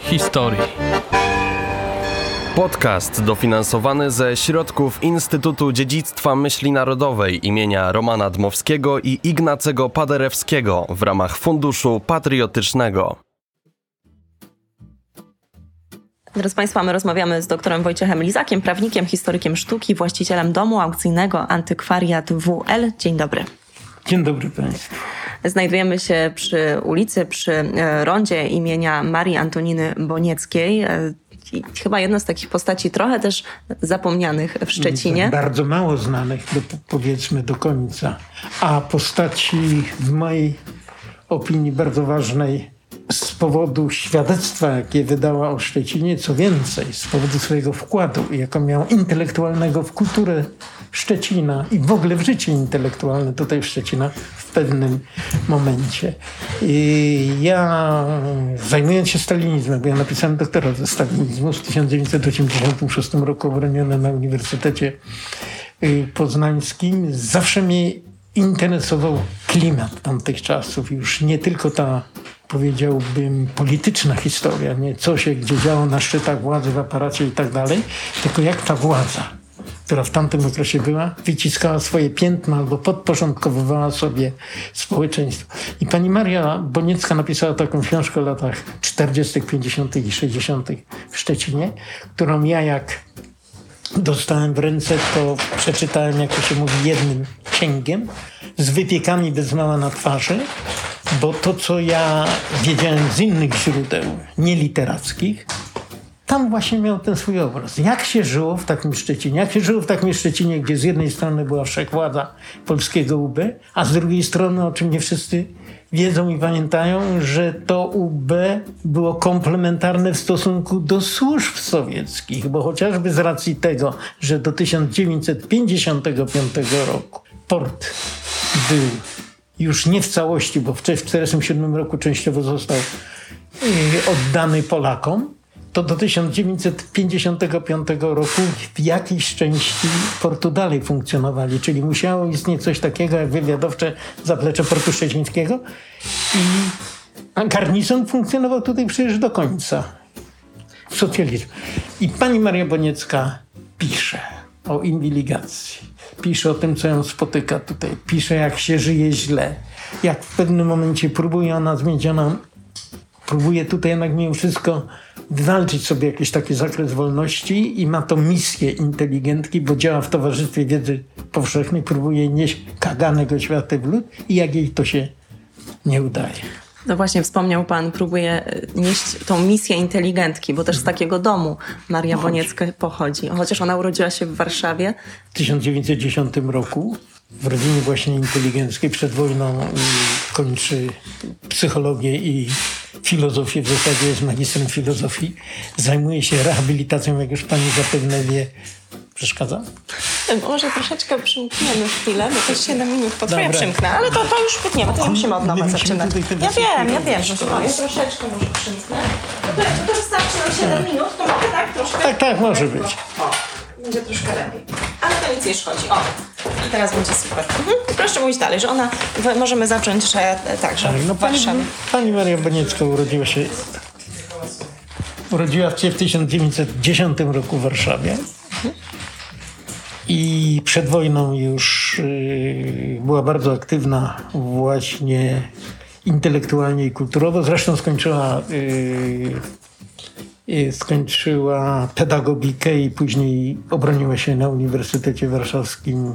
Historii. Podcast dofinansowany ze środków Instytutu Dziedzictwa Myśli Narodowej imienia Romana Dmowskiego i Ignacego Paderewskiego w ramach Funduszu Patriotycznego. Drodzy Państwo, my rozmawiamy z doktorem Wojciechem Lizakiem, prawnikiem, historykiem sztuki, właścicielem domu aukcyjnego Antykwariat WL. Dzień dobry. Dzień dobry Państwu. Znajdujemy się przy ulicy, przy e, rondzie imienia Marii Antoniny Bonieckiej. E, Chyba jedna z takich postaci trochę też zapomnianych w Szczecinie. Bardzo mało znanych, do, powiedzmy do końca. A postaci w mojej opinii bardzo ważnej z powodu świadectwa, jakie wydała o Szczecinie, co więcej, z powodu swojego wkładu, jaką miał intelektualnego w kulturę Szczecina i w ogóle w życie intelektualne tutaj Szczecina w pewnym momencie. I ja zajmując się stalinizmem, bo ja napisałem doktorat ze stalinizmu w 1986 roku obroniony na Uniwersytecie y, Poznańskim, zawsze mnie interesował klimat tamtych czasów. Już nie tylko ta, powiedziałbym, polityczna historia, nie co się gdzie działo na szczytach władzy, w aparacie i tak dalej, tylko jak ta władza, która w tamtym okresie była, wyciskała swoje piętna albo podporządkowywała sobie społeczeństwo. I pani Maria Boniecka napisała taką książkę o latach 40., 50. i 60. w Szczecinie, którą ja jak dostałem w ręce, to przeczytałem, jak to się mówi, jednym cięgiem, z wypiekami bez mała na twarzy, bo to, co ja wiedziałem z innych źródeł, nieliterackich, tam właśnie miał ten swój obraz. Jak się żyło w takim Szczecinie? Jak się żyło w takim Szczecinie, gdzie z jednej strony była wszechwładza polskiego UB, a z drugiej strony, o czym nie wszyscy wiedzą i pamiętają, że to UB było komplementarne w stosunku do służb sowieckich, bo chociażby z racji tego, że do 1955 roku port był już nie w całości, bo w 1947 roku częściowo został y, oddany Polakom, to do 1955 roku w jakiejś części portu dalej funkcjonowali, czyli musiało istnieć coś takiego jak wywiadowcze zaplecze portu szczecińskiego i a garnizon funkcjonował tutaj przecież do końca socjalizmu. I pani Maria Boniecka pisze o inwiligacji, pisze o tym, co ją spotyka tutaj, pisze jak się żyje źle, jak w pewnym momencie próbuje ona zmienić, ona próbuje tutaj jednak mimo wszystko wywalczyć sobie jakiś taki zakres wolności i ma to misję inteligentki, bo działa w towarzystwie wiedzy powszechnej, próbuje nieść kaganego świata w lud i jak jej to się nie udaje. No właśnie, wspomniał Pan, próbuje e, nieść tą misję inteligentki, bo też z takiego domu Maria Boniecka pochodzi. Chociaż ona urodziła się w Warszawie. W 1910 roku w rodzinie właśnie inteligenckiej przed wojną kończy psychologię i filozofię, w zasadzie jest magistrem filozofii. Zajmuje się rehabilitacją, jak już pani zapewne wie. Przeszkadza? Może troszeczkę przymkniemy chwilę, bo to 7 minut potrwa. Ja przymknę, ale to, to już płytniemy, to musimy od nowa zaczynać. Ja wiem, ja wiem, że ja troszeczkę może przymknę. To, to wystarczy nam 7 minut, to mogę tak troszkę? Tak, tak, może być. O, będzie troszkę lepiej. Ale to nic nie szkodzi. O, i teraz będzie super. Mhm. Proszę mówić dalej, że ona, możemy zacząć, że e, tak, że No w pani, Warszawie. pani Maria Boniecka urodziła się urodziła się w 1910 roku w Warszawie. I przed wojną już y, była bardzo aktywna właśnie intelektualnie i kulturowo. Zresztą skończyła, y, skończyła pedagogikę i później obroniła się na Uniwersytecie Warszawskim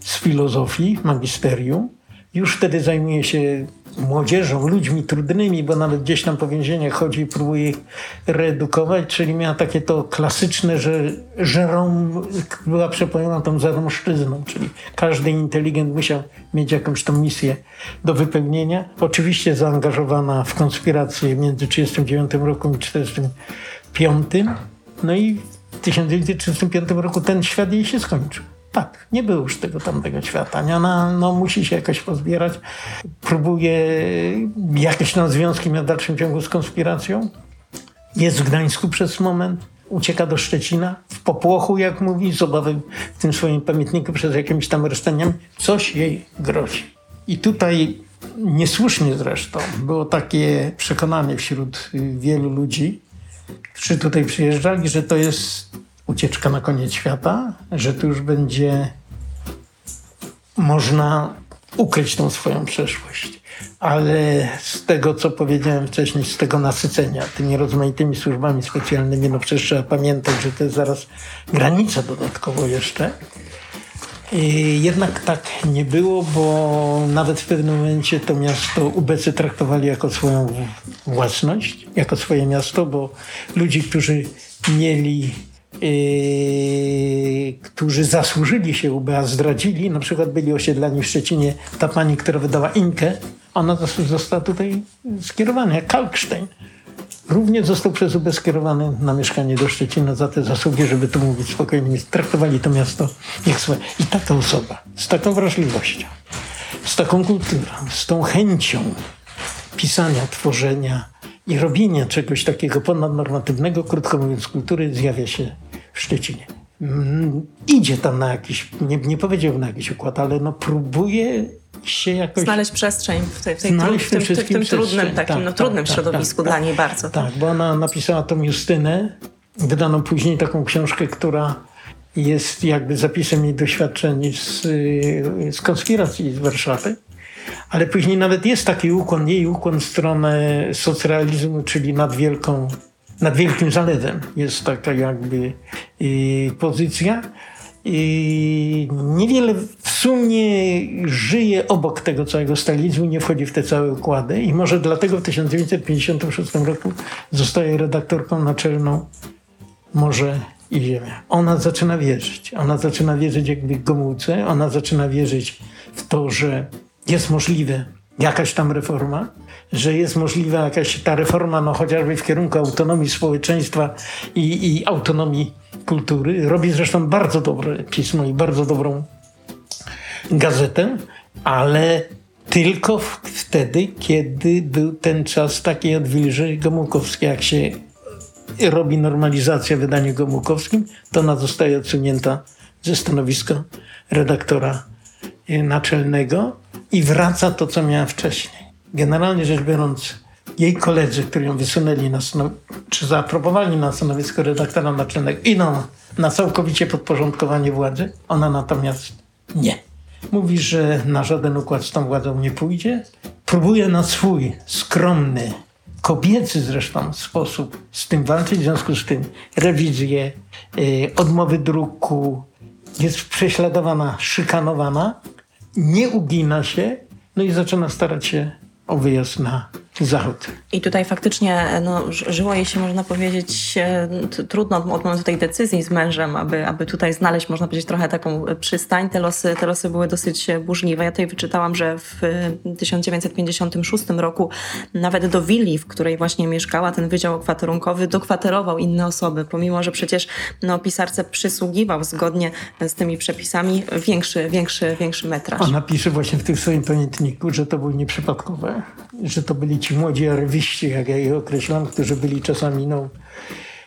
z filozofii, magisterium. Już wtedy zajmuje się młodzieżą, ludźmi trudnymi, bo nawet gdzieś tam po więzieniach chodzi i próbuje ich reedukować, czyli miała takie to klasyczne, że żerom była przepojona tą zaromszczyzną, czyli każdy inteligent musiał mieć jakąś tą misję do wypełnienia. Oczywiście zaangażowana w konspirację między 1939 rokiem i 1945. No i w 1935 roku ten świat jej się skończył. Tak, nie było już tego tamtego świata. Nie? Ona no, musi się jakoś pozbierać. Próbuje jakieś tam związki mieć w dalszym ciągu z konspiracją. Jest w Gdańsku przez moment. Ucieka do Szczecina w popłochu, jak mówi, z obawy w tym swoim pamiętniku przed jakimiś tam aresztaniami. Coś jej grozi. I tutaj niesłusznie zresztą, było takie przekonanie wśród y, wielu ludzi, którzy tutaj przyjeżdżali, że to jest ucieczka na koniec świata, że tu już będzie można ukryć tą swoją przeszłość. Ale z tego, co powiedziałem wcześniej, z tego nasycenia tymi rozmaitymi służbami specjalnymi, no przecież trzeba pamiętać, że to jest zaraz granica dodatkowo jeszcze. I jednak tak nie było, bo nawet w pewnym momencie to miasto ubecy traktowali jako swoją własność, jako swoje miasto, bo ludzi, którzy mieli Yy, którzy zasłużyli się UBA, zdradzili, na przykład byli osiedlani w Szczecinie, ta pani, która wydała Inkę, ona została tutaj skierowana, jak Kalkstein. Również został przez UB skierowany na mieszkanie do Szczecina za te zasługi, żeby tu mówić spokojnie. Traktowali to miasto jak swoje. I taka osoba, z taką wrażliwością, z taką kulturą, z tą chęcią pisania, tworzenia i robienia czegoś takiego ponadnormatywnego, krótko mówiąc, kultury, zjawia się w Szczecinie. Mm, idzie tam na jakiś, nie, nie na jakiś układ, ale no próbuje się jakoś... Znaleźć przestrzeń w, tej, w, tej, tym, w, tym, w tym trudnym, takim tak, no, trudnym tak, środowisku tak, dla niej bardzo. Tak, bo ona napisała tą Justynę, wydano później taką książkę, która jest jakby zapisem jej doświadczeń z, z konspiracji z Warszawy. Ale później nawet jest taki ukłon, jej ukłon w stronę socrealizmu, czyli nad wielką nad Wielkim Zalewem jest taka jakby pozycja. I niewiele w sumie żyje obok tego całego stalinizmu, nie wchodzi w te całe układy i może dlatego w 1956 roku zostaje redaktorką naczelną Morze i Ziemia. Ona zaczyna wierzyć. Ona zaczyna wierzyć jakby Gomułce, ona zaczyna wierzyć w to, że jest możliwe jakaś tam reforma, że jest możliwa jakaś ta reforma, no chociażby w kierunku autonomii społeczeństwa i, i autonomii kultury. Robi zresztą bardzo dobre pismo i bardzo dobrą gazetę, ale tylko wtedy, kiedy był ten czas takiej odwilży Gomułkowskiej. Jak się robi normalizacja w wydaniu Gomułkowskim, to ona zostaje odsunięta ze stanowiska redaktora naczelnego i wraca to, co miała wcześniej. Generalnie rzecz biorąc, jej koledzy, którzy ją wysunęli na czy zaaprobowali na stanowisko redaktora naczelnego, idą na całkowicie podporządkowanie władzy. Ona natomiast nie. Mówi, że na żaden układ z tą władzą nie pójdzie. Próbuje na swój skromny, kobiecy zresztą sposób z tym walczyć. W związku z tym rewizje, yy, odmowy druku, jest prześladowana, szykanowana, nie ugina się, no i zaczyna starać się o wyjazd na zachód. I tutaj faktycznie no, żyło jej się, można powiedzieć, e, trudno od momentu tej decyzji z mężem, aby, aby tutaj znaleźć, można powiedzieć, trochę taką przystań. Te losy, te losy były dosyć burzliwe. Ja tutaj wyczytałam, że w 1956 roku nawet do willi, w której właśnie mieszkała, ten wydział okwaterunkowy dokwaterował inne osoby, pomimo, że przecież no, pisarce przysługiwał zgodnie z tymi przepisami większy, większy, większy metraż. Ona pisze właśnie w tym swoim pamiętniku, że to było nieprzypadkowe, że to byli ci młodzi arywiści, jak ja ich określam, którzy byli czasami no,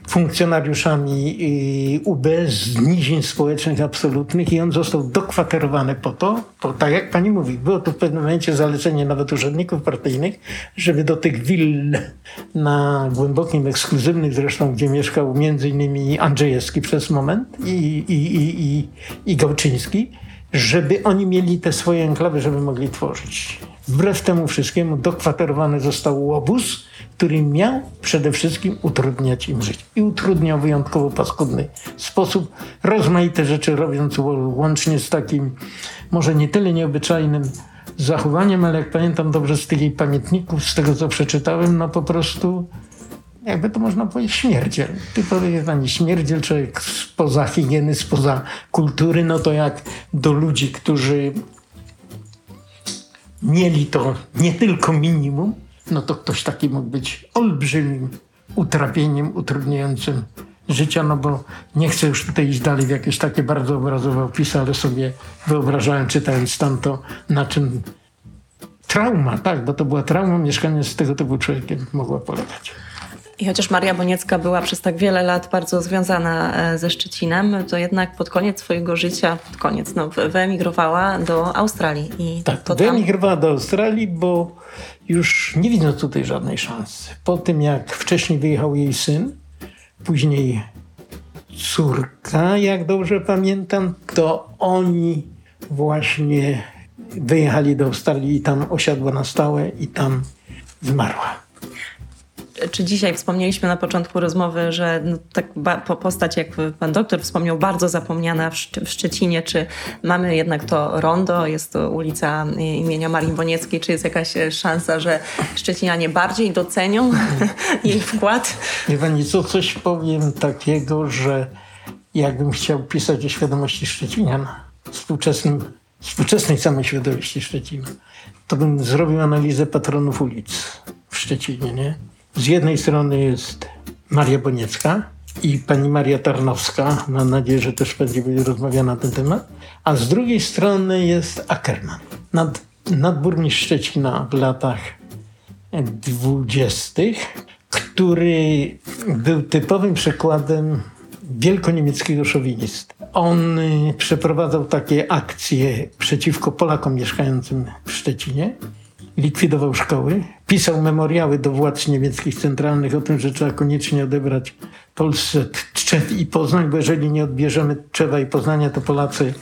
funkcjonariuszami UB z nizin społecznych absolutnych i on został dokwaterowany po to, to tak jak pani mówi, było to w pewnym momencie zalecenie nawet urzędników partyjnych, żeby do tych will na głębokim, ekskluzywnych zresztą, gdzie mieszkał między innymi Andrzejewski przez moment i, i, i, i, i Gałczyński, żeby oni mieli te swoje enklawy, żeby mogli tworzyć. Wbrew temu wszystkiemu dokwaterowany został łobuz, który miał przede wszystkim utrudniać im życie. I utrudniał wyjątkowo paskudny sposób, rozmaite rzeczy robiąc łącznie z takim może nie tyle nieobyczajnym zachowaniem, ale jak pamiętam dobrze z tych pamiętników, z tego co przeczytałem, no po prostu jakby to można powiedzieć, śmierdziel. Typowy jest pani śmierdziel, człowiek spoza higieny, spoza kultury, no to jak do ludzi, którzy mieli to nie tylko minimum, no to ktoś taki mógł być olbrzymim utrapieniem, utrudniającym życia, no bo nie chcę już tutaj iść dalej w jakieś takie bardzo obrazowe opisy, ale sobie wyobrażałem, czytając tamto, na czym trauma, tak, bo to była trauma mieszkania z tego typu człowiekiem mogła polegać. I chociaż Maria Boniecka była przez tak wiele lat bardzo związana e, ze Szczecinem, to jednak pod koniec swojego życia, pod koniec, no, wyemigrowała do Australii. I Tak, to tam... wyemigrowała do Australii, bo już nie widząc tutaj żadnej szansy. Po tym, jak wcześniej wyjechał jej syn, później córka, jak dobrze pamiętam, to oni właśnie wyjechali do Australii i tam osiadła na stałe i tam zmarła. Czy dzisiaj wspomnieliśmy na początku rozmowy, że no, tak postać, jak pan doktor wspomniał, bardzo zapomniana w, w Szczecinie. Czy mamy jednak to rondo, jest to ulica y, imienia Marii Bonieckiej, czy jest jakaś e, szansa, że Szczecinianie bardziej docenią jej wkład? Wie pani co, coś powiem takiego, że jakbym chciał pisać o świadomości Szczecinian, współczesnym, współczesnej samoświadomości Szczecina, to bym zrobił analizę patronów ulic w Szczecinie, nie? Z jednej strony jest Maria Boniecka i pani Maria Tarnowska, mam nadzieję, że też będzie rozmawiana na ten temat, a z drugiej strony jest Ackerman, nad, nadburmistrz Szczecina w latach dwudziestych, który był typowym przykładem wielkoniemieckiego szowinisty. On y, przeprowadzał takie akcje przeciwko Polakom mieszkającym w Szczecinie. Likwidował szkoły, pisał memoriały do władz niemieckich centralnych o tym, że trzeba koniecznie odebrać Polsce Tczew i Poznań, bo jeżeli nie odbierzemy Tczewa i Poznania, to Polacy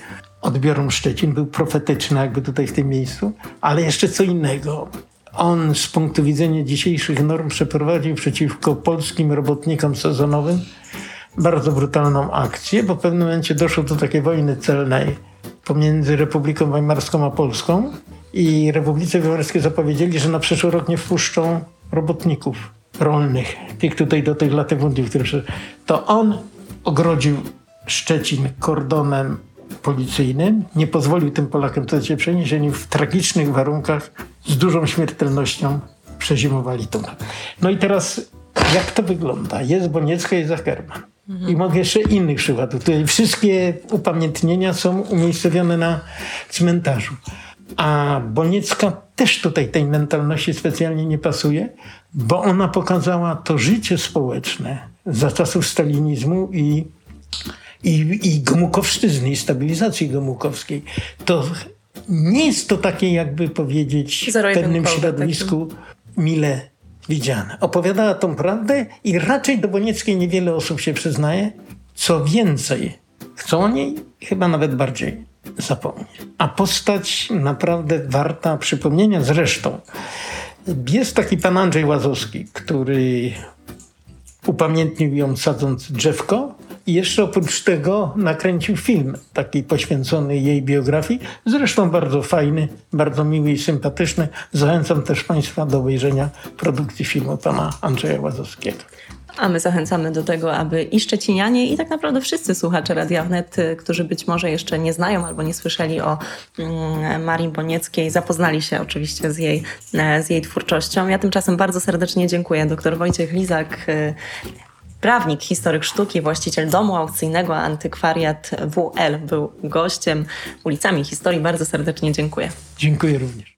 odbiorą Szczecin. Był profetyczny jakby tutaj w tym miejscu, ale jeszcze co innego. On z punktu widzenia dzisiejszych norm przeprowadził przeciwko polskim robotnikom sezonowym bardzo brutalną akcję, bo w pewnym momencie doszło do takiej wojny celnej pomiędzy Republiką Weimarską a Polską i Republice Weimarskiej zapowiedzieli, że na przyszły rok nie wpuszczą robotników rolnych, tych tutaj do tych latyfundiów, które to on ogrodził Szczecin kordonem policyjnym, nie pozwolił tym Polakom to się przenieść, oni w tragicznych warunkach z dużą śmiertelnością przezimowali tu. No i teraz jak to wygląda? Jest Boniecka, jest Ackerman. I mogę jeszcze innych przykładów. Tutaj wszystkie upamiętnienia są umiejscowione na cmentarzu. A Boniecka też tutaj tej mentalności specjalnie nie pasuje, bo ona pokazała to życie społeczne za czasów stalinizmu i, i, i Gomułkowszczyzny, i stabilizacji gomułkowskiej. To nie jest to takie, jakby powiedzieć, w pewnym Zero-jedynkowe, środowisku mile widziane. Opowiadała tą prawdę i raczej do Bonieckiej niewiele osób się przyznaje. Co więcej, chcą o niej chyba nawet bardziej zapomnieć. A postać naprawdę warta przypomnienia. Zresztą jest taki pan Andrzej Łazowski, który upamiętnił ją sadząc drzewko i jeszcze oprócz tego nakręcił film taki poświęcony jej biografii. Zresztą bardzo fajny, bardzo miły i sympatyczny. Zachęcam też Państwa do obejrzenia produkcji filmu pana Andrzeja Łazowskiego. A my zachęcamy do tego, aby i Szczecinianie, i tak naprawdę wszyscy słuchacze Radia Wnet, y, którzy być może jeszcze nie znają albo nie słyszeli o mm, Marii Bonieckiej, zapoznali się oczywiście z jej, e, z jej twórczością. Ja tymczasem bardzo serdecznie dziękuję. Dr Wojciech Lizak, y, prawnik, historyk sztuki, właściciel domu aukcyjnego Antykwariat WL był gościem ulicami historii. Bardzo serdecznie dziękuję. Dziękuję również.